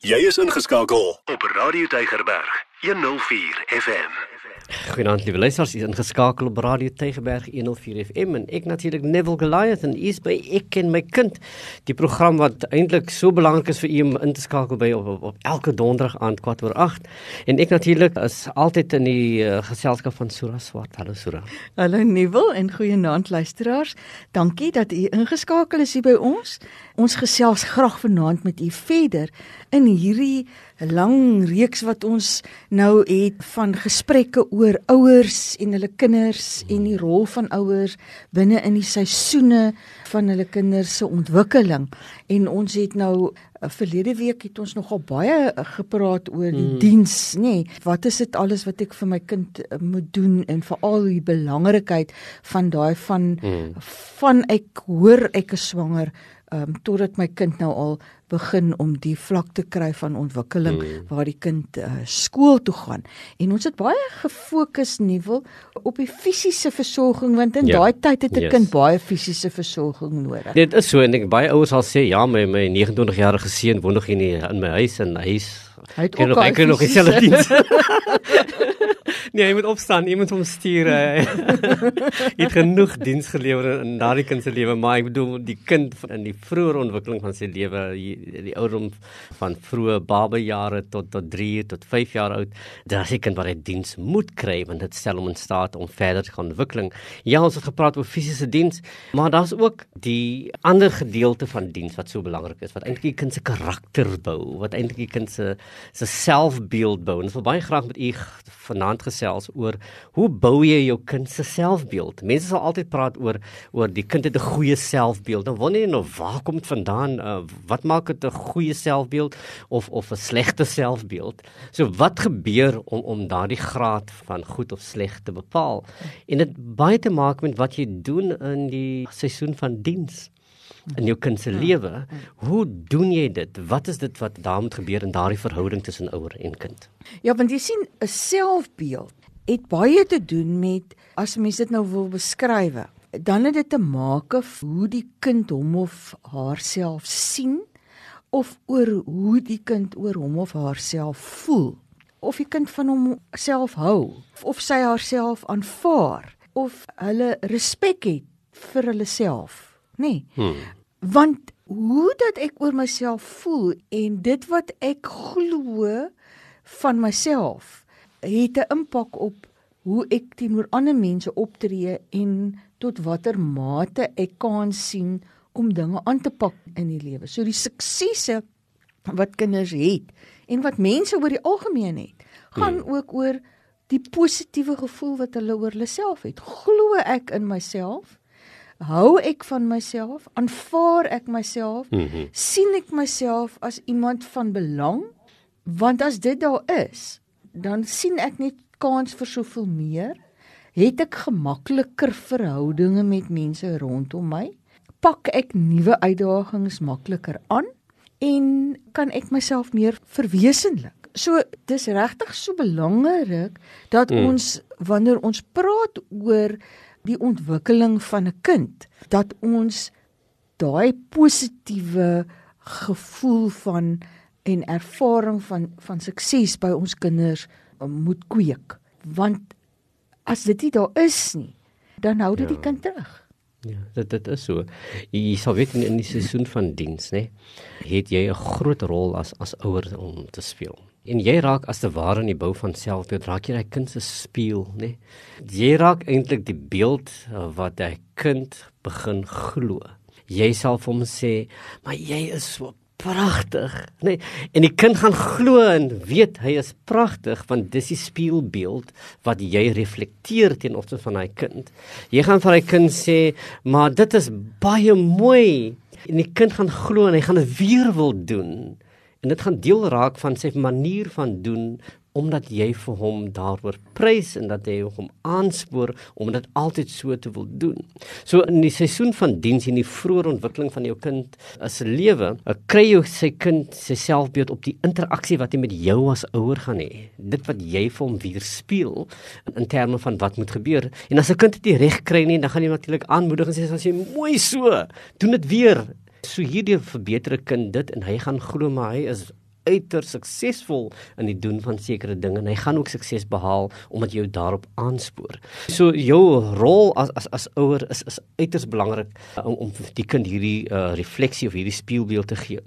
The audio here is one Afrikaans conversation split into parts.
Jy is ingeskakel op Radio Tygerberg 104 FM. Goeienaand lieve luisteraars, hier ingeskakel op Radio Tygerberg 104 FM en ek natuurlik Neville Goliath en is by ek en my kind. Die program wat eintlik so belangrik is vir u om in te skakel by op, op, op elke donderdag aand kwart oor 8 en ek natuurlik is altyd in die uh, geselskap van Sura Swart. Hallo Sura. Hallo Neville en goeienaand luisteraars. Dankie dat u ingeskakel is hier by ons. Ons gesels graag vanaand met u verder in hierdie lang reeks wat ons nou het van gesprekke oor ouers en hulle kinders en die rol van ouers binne in die seisoene van hulle kinders se ontwikkeling en ons het nou eh, verlede week het ons nogal baie eh, gepraat oor die mm. diens nê nee, wat is dit alles wat ek vir my kind eh, moet doen en veral die belangrikheid van daai van mm. van ek hoor ek is swanger um, totdat my kind nou al begin om die vlak te kry van ontwikkeling mm. waar die kind uh, skool toe gaan. En ons het baie gefokus nuwel op die fisiese versorging want in ja. daai tyd het 'n yes. kind baie fisiese versorging nodig. Dit is so en ek baie ouers sal sê ja, my my 29-jarige seun woon nog in die, in my huis en hy is Hy het ook nog, nog dieselfde diens. nee, jy moet opstaan, jy moet hom stuur. jy het genoeg diens gelewer in daardie kind se lewe, maar ek bedoel die kind in die vroeë ontwikkeling van sy lewe, die, die ouderdom van vroeë babajare tot tot 3 tot 5 jaar oud, daar se kind wat hy diens moet kry want dit stel hom in staat om verder te gaan ontwikkeling. Ja, ons het gepraat oor fisiese diens, maar daar's ook die ander gedeelte van diens wat so belangrik is, wat eintlik die kind se karakter bou, wat eintlik die kind se se selfbeeld bou. En ek wil baie graag met u vanaand gesels oor hoe bou jy jou kind se selfbeeld? Mense sal altyd praat oor oor die kind het 'n goeie selfbeeld. Dan wonder jy nou waar kom dit vandaan? Uh, wat maak dit 'n goeie selfbeeld of of 'n slegte selfbeeld? So wat gebeur om om daardie graad van goed of sleg te bepaal? En dit baie te maak met wat jy doen in die seisoen van diens in jou kind se lewe. Hoe doen jy dit? Wat is dit wat daar moet gebeur in daardie verhouding tussen ouer en kind? Ja, want jy sien 'n selfbeeld het baie te doen met as mens dit nou wil beskryf. Dan het dit te maak of hoe die kind hom of haarself sien of oor hoe die kind oor hom of haarself voel. Of die kind van hom self hou of sy haarself aanvaar of hulle respek het vir hulle self nê? Nee. Hmm. Want hoe dat ek oor myself voel en dit wat ek glo van myself het 'n impak op hoe ek teenoor ander mense optree en tot watter mate ek kan sien om dinge aan te pak in die lewe. So die suksese wat kinders het en wat mense oor die algemeen het, gaan hmm. ook oor die positiewe gevoel wat hulle oor hulle self het. Glo ek in myself? Hou ek van myself? Aanvaar ek myself? Mm -hmm. sien ek myself as iemand van belang? Want as dit daar is, dan sien ek net kans vir soveel meer. Het ek gemakliker verhoudinge met mense rondom my? Pak ek nuwe uitdagings makliker aan en kan ek myself meer verwesenlik? So dis regtig so belangrik dat mm. ons wanneer ons praat oor die ontwikkeling van 'n kind dat ons daai positiewe gevoel van en ervaring van van sukses by ons kinders um, moet kweek. Want as dit nie daar is nie dan hou dit ja. die kind terug. Ja dit dit is so. Jy sal weet in, in die seisoen van diens nê het jy 'n groot rol as as ouer om te speel en jy raak as te ware in die bou van selfbeeld raak jy 'n kind se spieël nê? Jy raak eintlik die beeld uh, wat 'n kind begin glo. Jy vir hom sê maar jy is so pragtig nê? En die kind gaan glo en weet hy is pragtig want dis die spieelbeeld wat jy reflekteer teen opsigte van hy kind. Jy gaan vir hy kind sê maar dit is baie mooi. En die kind gaan glo en hy gaan dit weer wil doen en dit gaan deel raak van sy manier van doen omdat jy vir hom daaroor prys en dat jy hom aanspoor om dit altyd so te wil doen. So in die seisoen van diens en die vroeë ontwikkeling van jou kind as 'n lewe, eh, kry jy sy kind sy selfbeeld op die interaksie wat hy met jou as ouer gaan hê. Dit wat jy vir hom weerspieël in terme van wat moet gebeur. En as 'n kind dit reg kry nie, dan gaan jy natuurlik aanmoedig en sê as jy mooi so, doen dit weer. So hierdie verbeter 'n kind dit en hy gaan glo maar hy is uiters suksesvol in die doen van sekere dinge en hy gaan ook sukses behaal omdat jy jou daarop aanspoor. So jou rol as as as ouer is is uiters belangrik uh, om om die kind hierdie uh, refleksie of hierdie spieelbeeld te gee.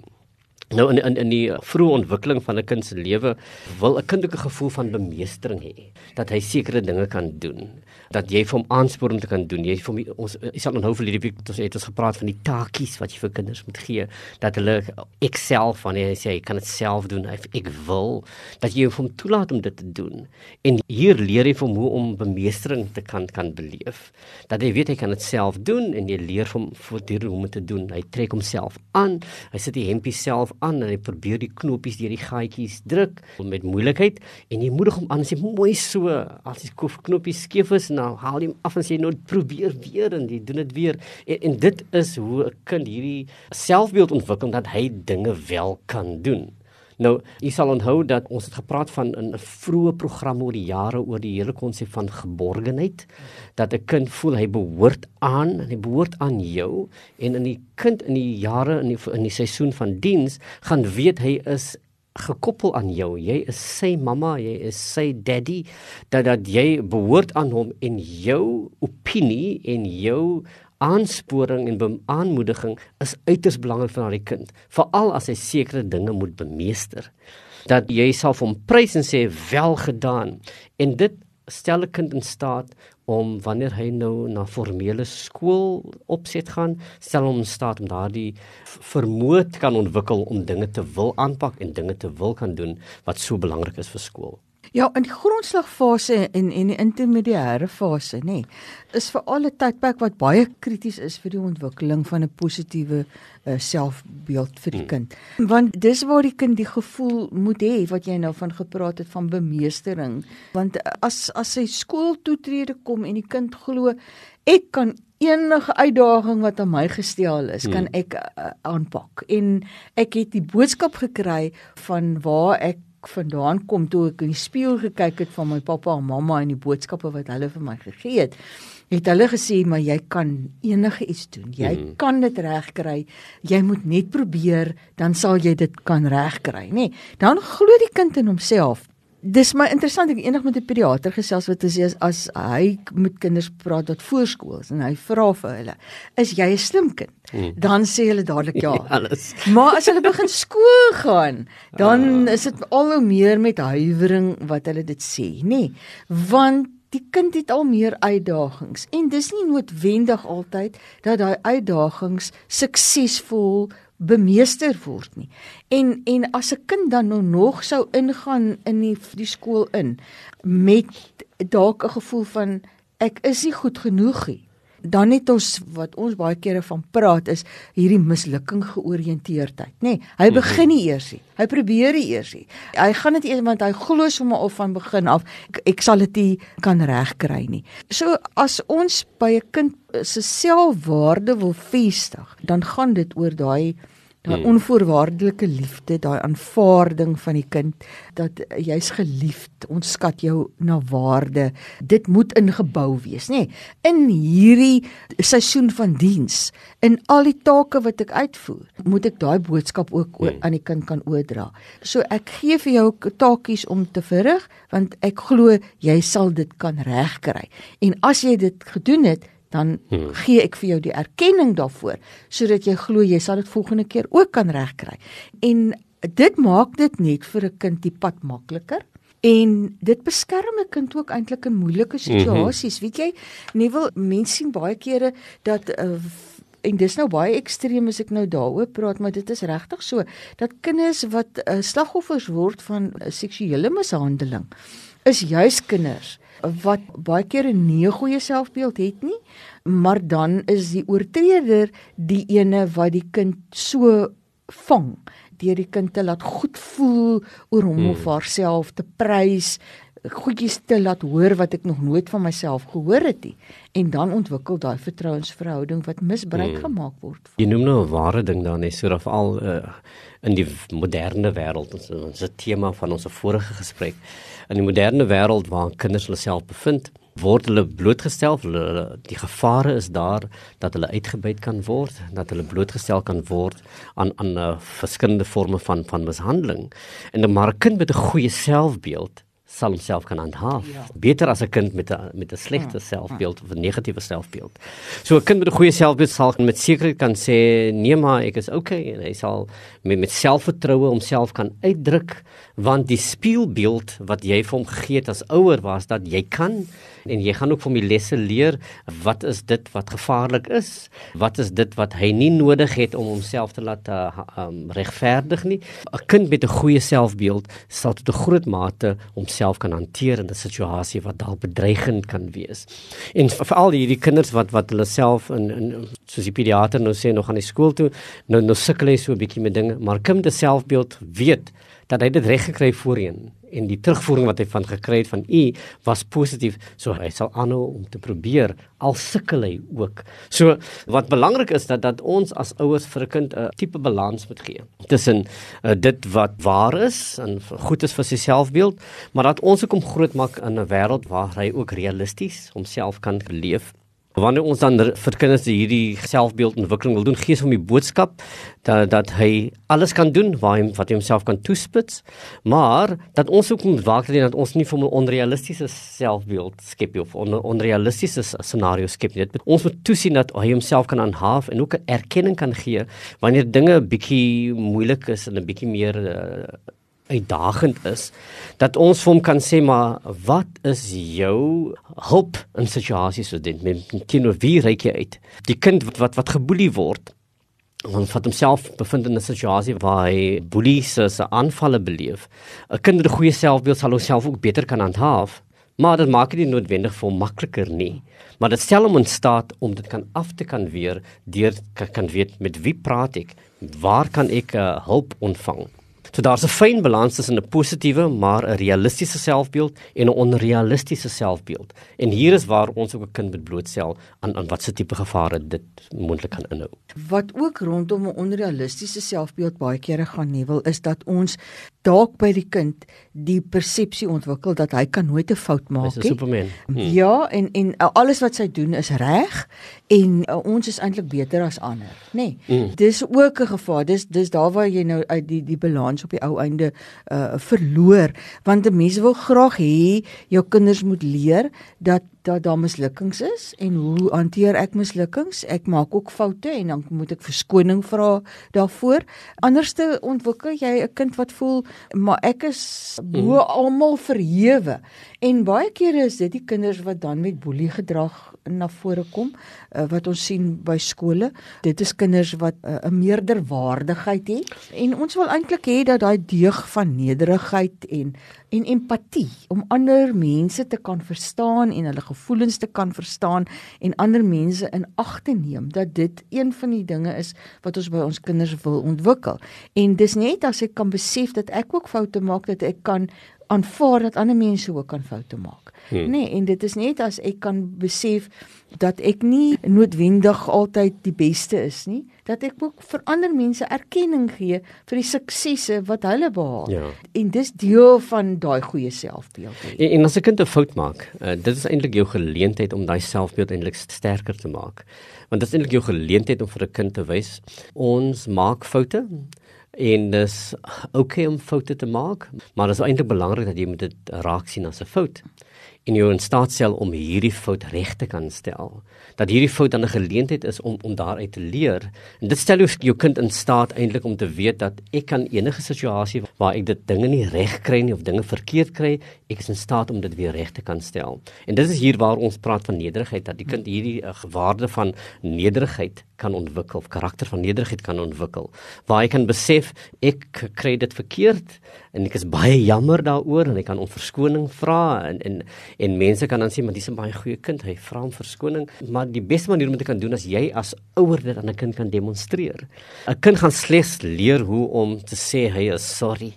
Nou in in in die vroeë ontwikkeling van 'n kind se lewe wil 'n kind ook 'n gevoel van bemeestering hê dat hy sekere dinge kan doen dat jy vir hom aanspoor om te kan doen. Jy vir hom ons jy sal onthou vir hierdie week ons het ons gepraat van die taakies wat jy vir kinders moet gee dat hulle ek self wanneer hy sê hy kan dit self doen ek, ek wil dat jy hom toelaat om dit te doen. En hier leer jy vir hom hoe om bemeestering te kan kan beleef dat hy weet hy kan dit self doen en jy leer hom voortdurend hoe om dit te doen. Hy trek homself aan hy sit die hempie self aan en hy probeer die knopies deur die gaatjies druk met moeilikheid en jy moedig hom aan sê mooi so. As die knopies skeef is nou haal hom af en sê nou probeer weer en jy doen dit weer. En, en dit is hoe 'n kind hierdie selfbeeld ontwikkel dat hy dinge wel kan doen Nou, jy sal onthou dat ons het gepraat van 'n vroeë program oor die jare oor die hele konsep van geborgenheid dat 'n kind voel hy behoort aan en hy behoort aan jou en in die kind in die jare in die in die seisoen van diens gaan weet hy is gekoppel aan jou. Jy is sy mamma, jy is sy daddy dat dat jy behoort aan hom en jou opinie en jou aansporing en aanmoediging is uiters belangrik vir daardie kind, veral as hy sekere dinge moet bemeester. Dat jy self hom prys en sê wel gedaan en dit stel 'n kind in staat om wanneer hy nou na formele skool opset gaan, stel hom in staat om daardie vermoë te kan ontwikkel om dinge te wil aanpak en dinge te wil kan doen wat so belangrik is vir skool. Ja, in die grondslagfase en en die intermediêre fase, nê, nee, is vir al 'n tydperk wat baie krities is vir die ontwikkeling van 'n positiewe uh, selfbeeld vir die hmm. kind. Want dis waar die kind die gevoel moet hê wat jy nou van gepraat het van bemeestering. Want as as hy skooltoetrede kom en die kind glo ek kan enige uitdaging wat aan my gestel is, kan hmm. ek uh, aanpak. En ek het die boodskap gekry van waar ek vandaan kom toe ek in die spieël gekyk het van my pappa en mamma en die boodskappe wat hulle vir my gegee het het hulle gesê maar jy kan enige iets doen. Jy mm. kan dit regkry. Jy moet net probeer dan sal jy dit kan regkry. Nê nee, dan glo die kind in homself dis my interessant ek eendag met 'n pediater gesels wat sê as, as hy met kinders praat wat voorskool is en hy vra vir hulle is jy 'n slim kind hmm. dan sê hulle dadelik ja alles maar as hulle begin skool gaan dan uh. is dit al hoe meer met huiwering wat hulle dit sê nê nee, want die kind het al meer uitdagings en dis nie noodwendig altyd dat daai uitdagings suksesvol bemeester word nie. En en as 'n kind dan nou nog sou ingaan in die die skool in met dalk 'n gevoel van ek is nie goed genoeg nie. Dan het ons wat ons baie kere van praat is hierdie mislukking georiënteerdheid, nê? Nee, hy mhm. begin nie eers nie. Hy probeer nie eers nie. Hy gaan dit eers want hy glo sommer of van begin af ek, ek sal dit nie kan regkry nie. So as ons by 'n kind se selfwaarde wil vestig, dan gaan dit oor daai daai hmm. onvoorwaardelike liefde, daai aanvaarding van die kind dat jy's geliefd, ons skat jou na waarde. Dit moet ingebou wees, nê? Nee, in hierdie seisoen van diens, in al die take wat ek uitvoer, moet ek daai boodskap ook hmm. aan die kind kan oordra. So ek gee vir jou taakies om te verrig want ek glo jy sal dit kan regkry. En as jy dit gedoen het, dan hmm. gee ek vir jou die erkenning daarvoor sodat jy glo jy sal dit volgende keer ook kan regkry. En dit maak dit net vir 'n kind die pad makliker en dit beskerm 'n kind ook eintlik in moeilike mhm. situasies. Mm -hmm. Weet jy, nie wil mense sien baie kere dat uh, en dis nou baie ekstreem as ek nou daaroor praat, maar dit is regtig so dat kinders wat uh, slagoffers word van uh, seksuele mishandeling is juis kinders wat baie keer 'n nie goeie selfbeeld het nie, maar dan is die oortreder die ene wat die kind so vang deur die kind te laat goed voel oor hom hmm. of haarself te prys goedjies te laat hoor wat ek nog nooit van myself gehoor het nie en dan ontwikkel daai vertrouensverhouding wat misbruik hmm. gemaak word. Jy noem nou 'n ware ding dan is so of al uh, in die moderne wêreld ons ons tema van ons vorige gesprek in die moderne wêreld waar kinders hulle self bevind word hulle blootgestel, hulle die gevare is daar dat hulle uitgebuit kan word, dat hulle blootgestel kan word aan aan uh, verskillende forme van van mishandeling. En maar 'n kind met 'n goeie selfbeeld sal homself kan handhaaf. Ja. Beter as 'n kind met 'n met 'n slegte ja. selfbeeld of 'n negatiewe selfbeeld. So 'n kind met 'n goeie selfbeeld sal met sekerheid kan sê nee maar ek is okay en hy sal met met selfvertroue homself kan uitdruk want die spieelbeeld wat jy vir hom gegee het as ouer was dat jy kan en jy gaan ook van die lesse leer wat is dit wat gevaarlik is wat is dit wat hy nie nodig het om homself te laat uh, um, regverdig nie 'n kind met 'n goeie selfbeeld sal tot 'n groot mate homself kan hanteer in 'n situasie wat dalk bedreigend kan wees. En veral hierdie kinders wat wat hulle self in, in soos die pediater nou sê nog aan die skool toe nou nou sukkel hy so 'n bietjie met dinge maar kind se selfbeeld weet dat hy dit reg gekry voorheen en die terugvoering wat hy van gekry het van u was positief. So hy sal aanhou om te probeer al sukkel hy ook. So wat belangrik is dat dat ons as ouers vir 'n kind 'n tipe balans moet gee tussen uh, dit wat waar is en goed is vir sy selfbeeld maar dat ons ook om groot maak in 'n wêreld waar hy ook realisties homself kan leef Wanneer ons dan vir kinders hierdie selfbeeldontwikkeling wil doen, gee ons hom die boodskap dat dat hy alles kan doen waar hy wat hy homself kan toespits, maar dat ons ook moet waak dat ons nie vir 'n onrealistiese selfbeeld skep of 'n on, onrealistiese scenario skep nie. Ons moet toesien dat hy homself kan aanhaaf en ook 'n erkenning kan gee wanneer dinge bietjie moeilik is en 'n bietjie meer uh, uitdagend is dat ons vir hom kan sê maar wat is jou hulp in situasies so dit? Met teenoor wie reik jy uit? Die kind wat wat geboelie word want wat homself bevind in 'n situasie waar hy boelie se aanvalle beleef 'n kind met 'n goeie selfbeeld sal homself ook beter kan handhaaf maar dit maak dit nie noodwendig vir hom makliker nie. Maar dit stel hom in staat om dit kan af te kan weer deur kan weet met wie praat ek waar kan ek uh, hulp ontvang So daar's 'n fyn balans tussen 'n positiewe maar 'n realistiese selfbeeld en 'n onrealistiese selfbeeld. En hier is waar ons ook 'n kind moet blootstel aan aan watse tipe gevare dit moontlik kan inhou. Wat ook rondom 'n onrealistiese selfbeeld baie kere gaan nuwel is dat ons dalk by die kind die persepsie ontwikkel dat hy kan nooit 'n fout maak nie. Superman. Hmm. Ja, en en uh, alles wat sy doen is reg en uh, ons is eintlik beter as ander, nê. Nee, hmm. Dis ook 'n gevaar. Dis dis daar waar jy nou uit die die balans op die ou einde uh verloor want 'n mens wil graag hê jou kinders moet leer dat dat daar mislukkings is en hoe hanteer ek mislukkings? Ek maak ook foute en dan moet ek verskoning vra daarvoor. Anderste ontwikkel jy 'n kind wat voel maar ek is bo hmm. almal verhewe. En baie kere is dit die kinders wat dan met boelie gedrag na vore kom uh, wat ons sien by skole. Dit is kinders wat uh, 'n meerderwaardigheid het en ons wil eintlik hê dat daai deug van nederigheid en en empatie om ander mense te kan verstaan en hulle gevoelens te kan verstaan en ander mense in ag te neem dat dit een van die dinge is wat ons by ons kinders wil ontwikkel. En dis net as ek kan besef dat ek ook foute maak dat ek kan aanvaar dat ander mense ook kan foute maak. Hmm. Nee, en dit is net as ek kan besef dat ek nie noodwendig altyd die beste is nie, dat ek ook vir ander mense erkenning gee vir die suksesse wat hulle behaal. Ja. En dis deel van daai goeie selfbeeld. En, en as 'n kind 'n fout maak, uh, dit is eintlik jou geleentheid om daai selfbeeld eintlik sterker te maak. Want dit is eintlik jou geleentheid om vir 'n kind te wys ons maak foute en dis okay om foute te maak, maar dit is eintlik belangrik dat jy moet dit raak sien as 'n fout en jou in staat stel om hierdie fout reg te kan stel. Dat hierdie fout dan 'n geleentheid is om om daaruit te leer. En dit stel jou, jou kind in staat eintlik om te weet dat ek kan enige situasie waar ek dit dinge nie reg kry nie of dinge verkeerd kry, ek is in staat om dit weer reg te kan stel. En dit is hier waar ons praat van nederigheid dat die kind hierdie uh, waarde van nederigheid kan ontwikkel of karakter van nederigheid kan ontwikkel waar hy kan besef ek kry dit verkeerd en ek is baie jammer daaroor en hy kan om verskoning vra en en en mense kan dan sê maar dis 'n baie goeie kind hy vra om verskoning. Maar die beste manier om dit te kan doen is jy as ouer dit aan 'n kind kan demonstreer. 'n kind gaan slegs leer hoe om te sê hy is sorry.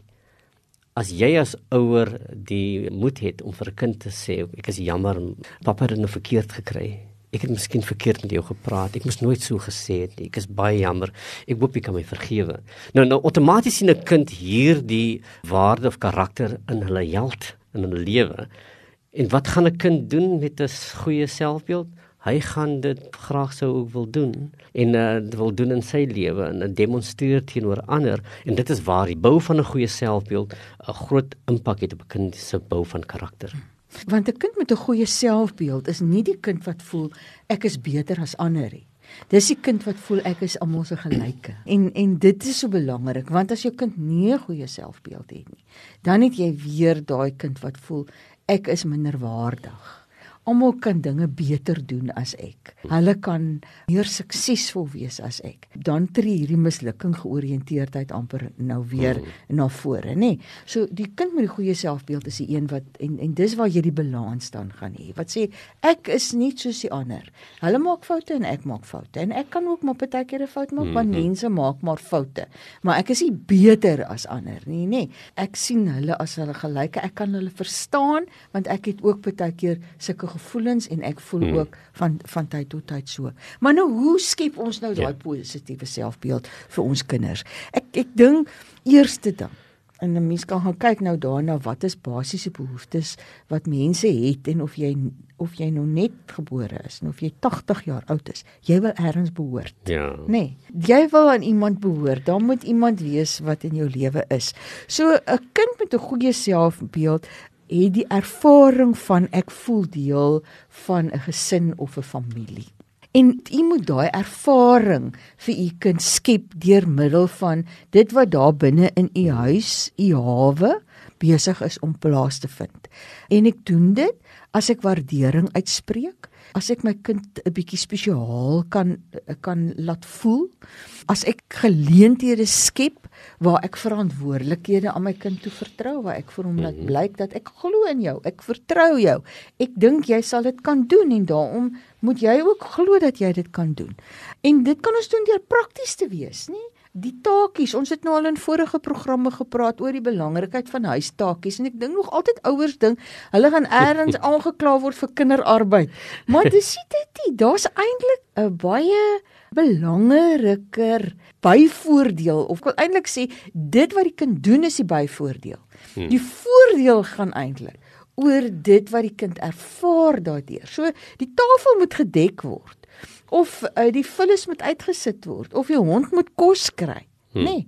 As jy as ouer die moed het om vir 'n kind te sê ek is jammer pappa het dit nou verkeerd gekry Ek het miskien verkeerd met jou gepraat. Ek moes nooit so gesê het nie. Ek is baie jammer. Ek hoop jy kan my vergewe. Nou nou outomaties sien 'n kind hierdie waarde of karakter in hulle held in hulle lewe. En wat gaan 'n kind doen met 'n goeie selfbeeld? Hy gaan dit graag sou ook wil doen en uh, wil doen in sy lewe en demonstreer teenoor ander en dit is waar die bou van 'n goeie selfbeeld 'n groot impak het op 'n kind se bou van karakter. Want 'n kind met 'n goeie selfbeeld is nie die kind wat voel ek is beter as ander nie. Dis die kind wat voel ek is almal se gelyke. En en dit is so belangrik want as jou kind nie 'n goeie selfbeeld het nie, dan het jy weer daai kind wat voel ek is minderwaardig almal kan dinge beter doen as ek. Hulle kan meer suksesvol wees as ek. Dan tree hierdie mislukking georiënteerdheid amper nou weer mm. na vore, nê? Nee. So die kind met die goeie selfbeeld is die een wat en en dis waar jy die balans dan gaan hê. Wat sê ek is nie soos die ander. Hulle maak foute en ek maak foute en ek kan ook maar baie keer 'n fout maak, want mm -hmm. mense maak maar foute. Maar ek is nie beter as ander nie, nê? Ek sien hulle as hulle gelyke. Ek kan hulle verstaan want ek het ook baie keer sulke gevoelens en ek voel hmm. ook van van tyd tot tyd so. Maar nou hoe skep ons nou daai ja. positiewe selfbeeld vir ons kinders? Ek ek dink eerste ding en 'n mens kan gaan kyk nou daarna wat is basiese behoeftes wat mense het en of jy of jy nou net gebore is en of jy 80 jaar oud is, jy wil eers behoort. Ja. Nee, jy wil aan iemand behoort. Daar moet iemand wees wat in jou lewe is. So 'n kind met 'n goeie selfbeeld het die ervaring van ek voel deel van 'n gesin of 'n familie. En u moet daai ervaring vir u kind skep deur middel van dit wat daar binne in u huis, u hawe besig is om plaas te vind. En ek doen dit as ek waardering uitspreek, as ek my kind 'n bietjie spesiaal kan kan laat voel, as ek geleenthede skep waar ek verantwoordelikhede aan my kind toe vertrou waar ek vir hom laat mhm. blyk dat ek glo in jou ek vertrou jou. Ek dink jy sal dit kan doen en daarom moet jy ook glo dat jy dit kan doen. En dit kan ons doen deur prakties te wees nê die taakies ons het nou al in vorige programme gepraat oor die belangrikheid van huistaakies en ek dink nog altyd ouers dink hulle gaan eers aangekla word vir kinderarbeid. Maar dis dit nie daar's eintlik 'n baie belangriker byvoordeel of ek wil eintlik sê dit wat die kind doen is die byvoordeel. Hmm. Die voordeel gaan eintlik oor dit wat die kind ervaar daardeur. So die tafel moet gedek word of uh, die vullis moet uitgesit word of die hond moet kos kry. Hmm. Nee.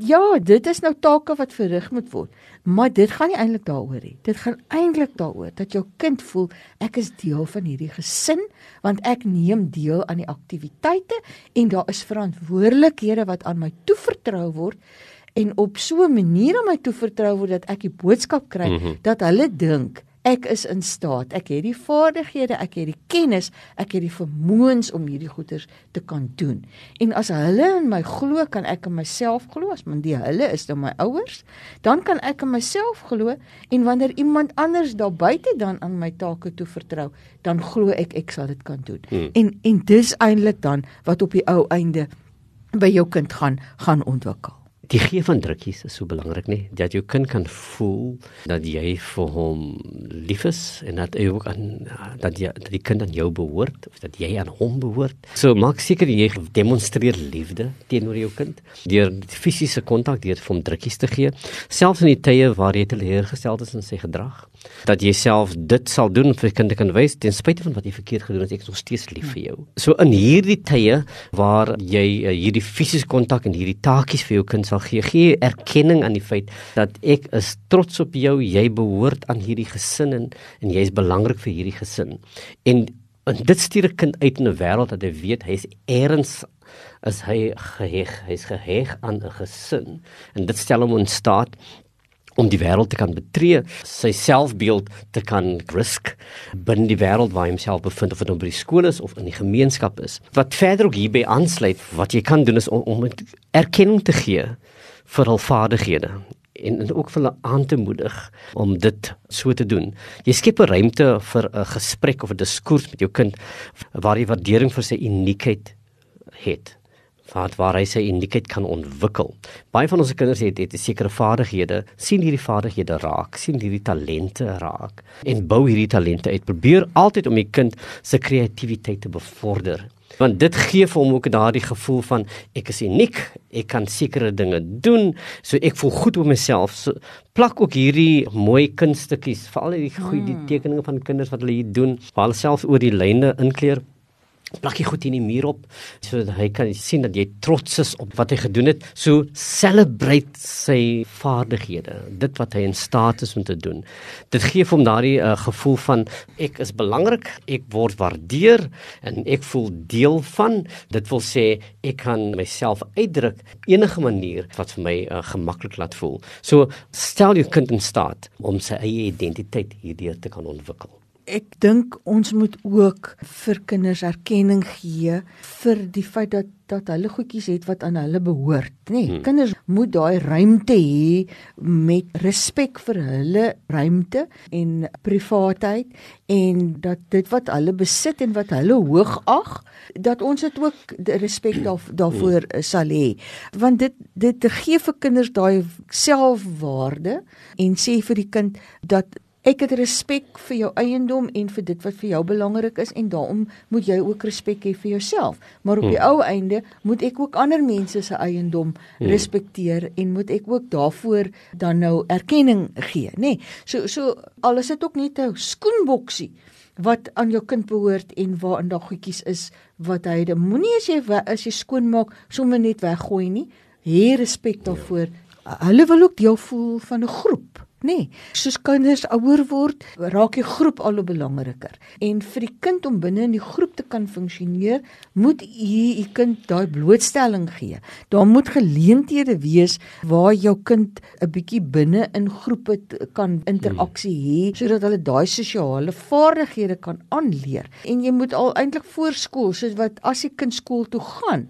Ja, dit is nou take wat verrig moet word. Maar dit gaan nie eintlik daaroor nie. Dit gaan eintlik daaroor dat jou kind voel ek is deel van hierdie gesin want ek neem deel aan die aktiwiteite en daar is verantwoordelikhede wat aan my toevertrou word en op so 'n manier aan my toevertrou word dat ek die boodskap kry mm -hmm. dat hulle dink ek is in staat. Ek het die vaardighede, ek het die kennis, ek het die vermoëns om hierdie goeders te kan doen. En as hulle in my glo, kan ek in myself glo. As man die hulle is dan my ouers, dan kan ek in myself glo en wanneer iemand anders daar buite dan aan my take toe vertrou, dan glo ek ek sal dit kan doen. Hmm. En en dis eintlik dan wat op die ou einde by jou kind gaan gaan ontwikkel die gee van drukkies is so belangrik nê dat jou kind kan voel dat jy vir hom lief is en dat hy ook aan dat jy dat die kind aan jou behoort of dat jy aan hom behoort. So maak seker jy demonstreer liefde teenoor jou kind deur fisiese kontak deur hom drukkies te gee selfs in die tye waar jy teleurgesteld is in sy gedrag dat jy self dit sal doen vir kinde kan wys ten spyte van wat jy verkeerd gedoen het ek is nog steeds lief vir jou. So in hierdie tye waar jy uh, hierdie fisiese kontak en hierdie taakies vir jou kind sal gee gee erkenning aan die feit dat ek is trots op jou jy behoort aan hierdie gesin en, en jy is belangrik vir hierdie gesin. En, en dit stuur 'n kind uit in 'n wêreld dat hy weet hy is eers as hy geheg hy's geheg aan 'n gesin. En dit stel hom in staat om die wêreld te kan betree, sy selfbeeld te kan risk binne die wêreld waar hy homself bevind of dit nou by die skool is of in die gemeenskap is. Wat verder ook hierby aansluit, wat jy kan doen is om, om erkenning te gee vir hul vaardighede en, en ook vir hulle aan te moedig om dit so te doen. Jy skep 'n ruimte vir 'n gesprek of 'n diskurs met jou kind waar jy waardering vir sy uniekheid het wat waar hy sy uniekheid kan ontwikkel. Baie van ons kinders het het sekere vaardighede, sien hierdie vaardighede raak, sien hierdie talente raak en bou hierdie talente uit. Probeer altyd om die kind se kreatiwiteit te bevorder Want dit gee vir hom ook daardie gevoel van ek is uniek, ek kan sekere dinge doen, so ek voel goed oor myself. So plak ook hierdie mooi kunststukkies, veral die goeie die hmm. tekeninge van kinders wat hulle hier doen, waar hulle self oor die lyne inkleer plak jy goed in die muur op sodat hy kan sien dat jy trots is op wat hy gedoen het. So celebrate sy vaardighede, dit wat hy in staat is om te doen. Dit gee hom daardie uh, gevoel van ek is belangrik, ek word waardeer en ek voel deel van. Dit wil sê ek kan myself uitdruk enige manier wat vir my uh, gemaklik laat voel. So stel jou kind in staat om sy eie identiteit hierdeur te kan ontwikkel ek dink ons moet ook vir kinders erkenning gee vir die feit dat dat hulle goedjies het wat aan hulle behoort, nê. Nee, hmm. Kinders moet daai ruimte hê met respek vir hulle ruimte en privaatheid en dat dit wat hulle besit en wat hulle hoog ag, dat ons dit ook respek daar, daarvoor hmm. sal hê. Want dit dit gee vir kinders daai selfwaarde en sê vir die kind dat Ek het respek vir jou eiendom en vir dit wat vir jou belangrik is en daarom moet jy ook respek hê vir jouself. Maar op die hmm. ou einde moet ek ook ander mense se eiendom hmm. respekteer en moet ek ook daarvoor dan nou erkenning gee, nê? Nee, so so al is dit ook net 'n skoenboksie wat aan jou kind behoort en waarin daar goedjies is wat hy de moenie as jy as jy skoon maak sommer net weggooi nie. Hê respek daarvoor. Ja. Hulle wil ook deel voel van 'n groep nê. Nee, soos kinders ouer word, raak die groep al hoe belangriker. En vir die kind om binne in die groep te kan funksioneer, moet u u kind daai blootstelling gee. Daar moet geleenthede wees waar jou kind 'n bietjie binne in groepe kan interaksie hê sodat hulle daai sosiale vaardighede kan aanleer. En jy moet al eintlik voorskool, soos wat as die kind skool toe gaan,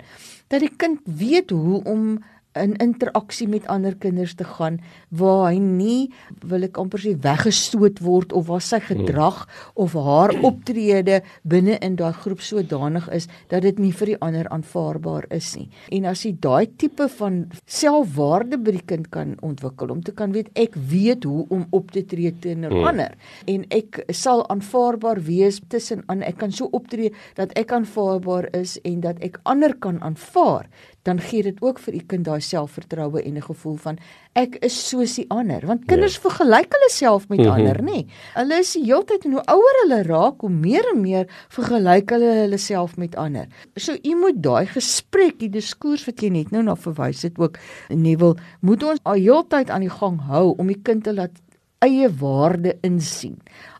dat die kind weet hoe om in interaksie met ander kinders te gaan waar hy nie wil ek amper sê weggestoot word of waar sy gedrag of haar optrede binne in daai groep sodanig is dat dit nie vir die ander aanvaarbaar is nie. En as jy daai tipe van selfwaarde by die kind kan ontwikkel om te kan weet ek weet hoe om op te tree teenoor hmm. ander en ek sal aanvaarbaar wees tussen aan ek kan so optree dat ek aanvaarbaar is en dat ek ander kan aanvaar dan gee dit ook vir u kind daai selfvertroue en 'n gevoel van ek is soos die ander want kinders ja. vergelyk hulle self met mm -hmm. ander nê hulle is heeltyd en hoe ouer hulle raak hoe meer en meer vergelyk hulle hulle self met ander so u moet daai gesprek die diskurs wat jy net nou na verwys het ook Neville moet ons al heeltyd aan die gang hou om die kind te laat eie waarde insien.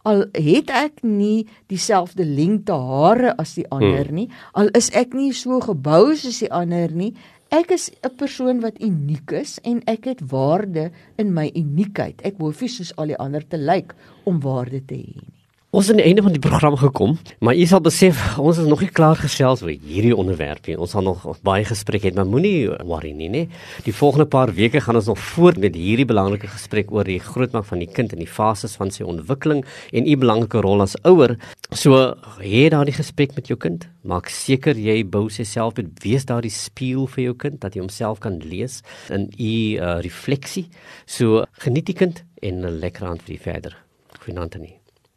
Al het ek nie dieselfde lengte hare as die ander hmm. nie, al is ek nie so gebou soos die ander nie, ek is 'n persoon wat uniek is en ek het waarde in my uniekheid. Ek hoef nie soos al die ander te lyk om waarde te hê nie. Ons het aan die einde van die program gekom, maar u sal besef ons is nog nie klaar gesels oor hierdie onderwerp nie. Ons sal nog baie gespreek hê, maar moenie worry nie, nee. Die volgende paar weke gaan ons nog voort met hierdie belangrike gesprek oor die grootmaak van die kind in die fases van sy ontwikkeling en u belangrike rol as ouer. So hê daardie gesprek met jou kind. Maak seker jy bou jouself met wees daardie spieël vir jou kind dat hy homself kan lees in u uh, refleksie. So geniet die kind en 'n lekker aand vir die verder. Goeienaand aan u.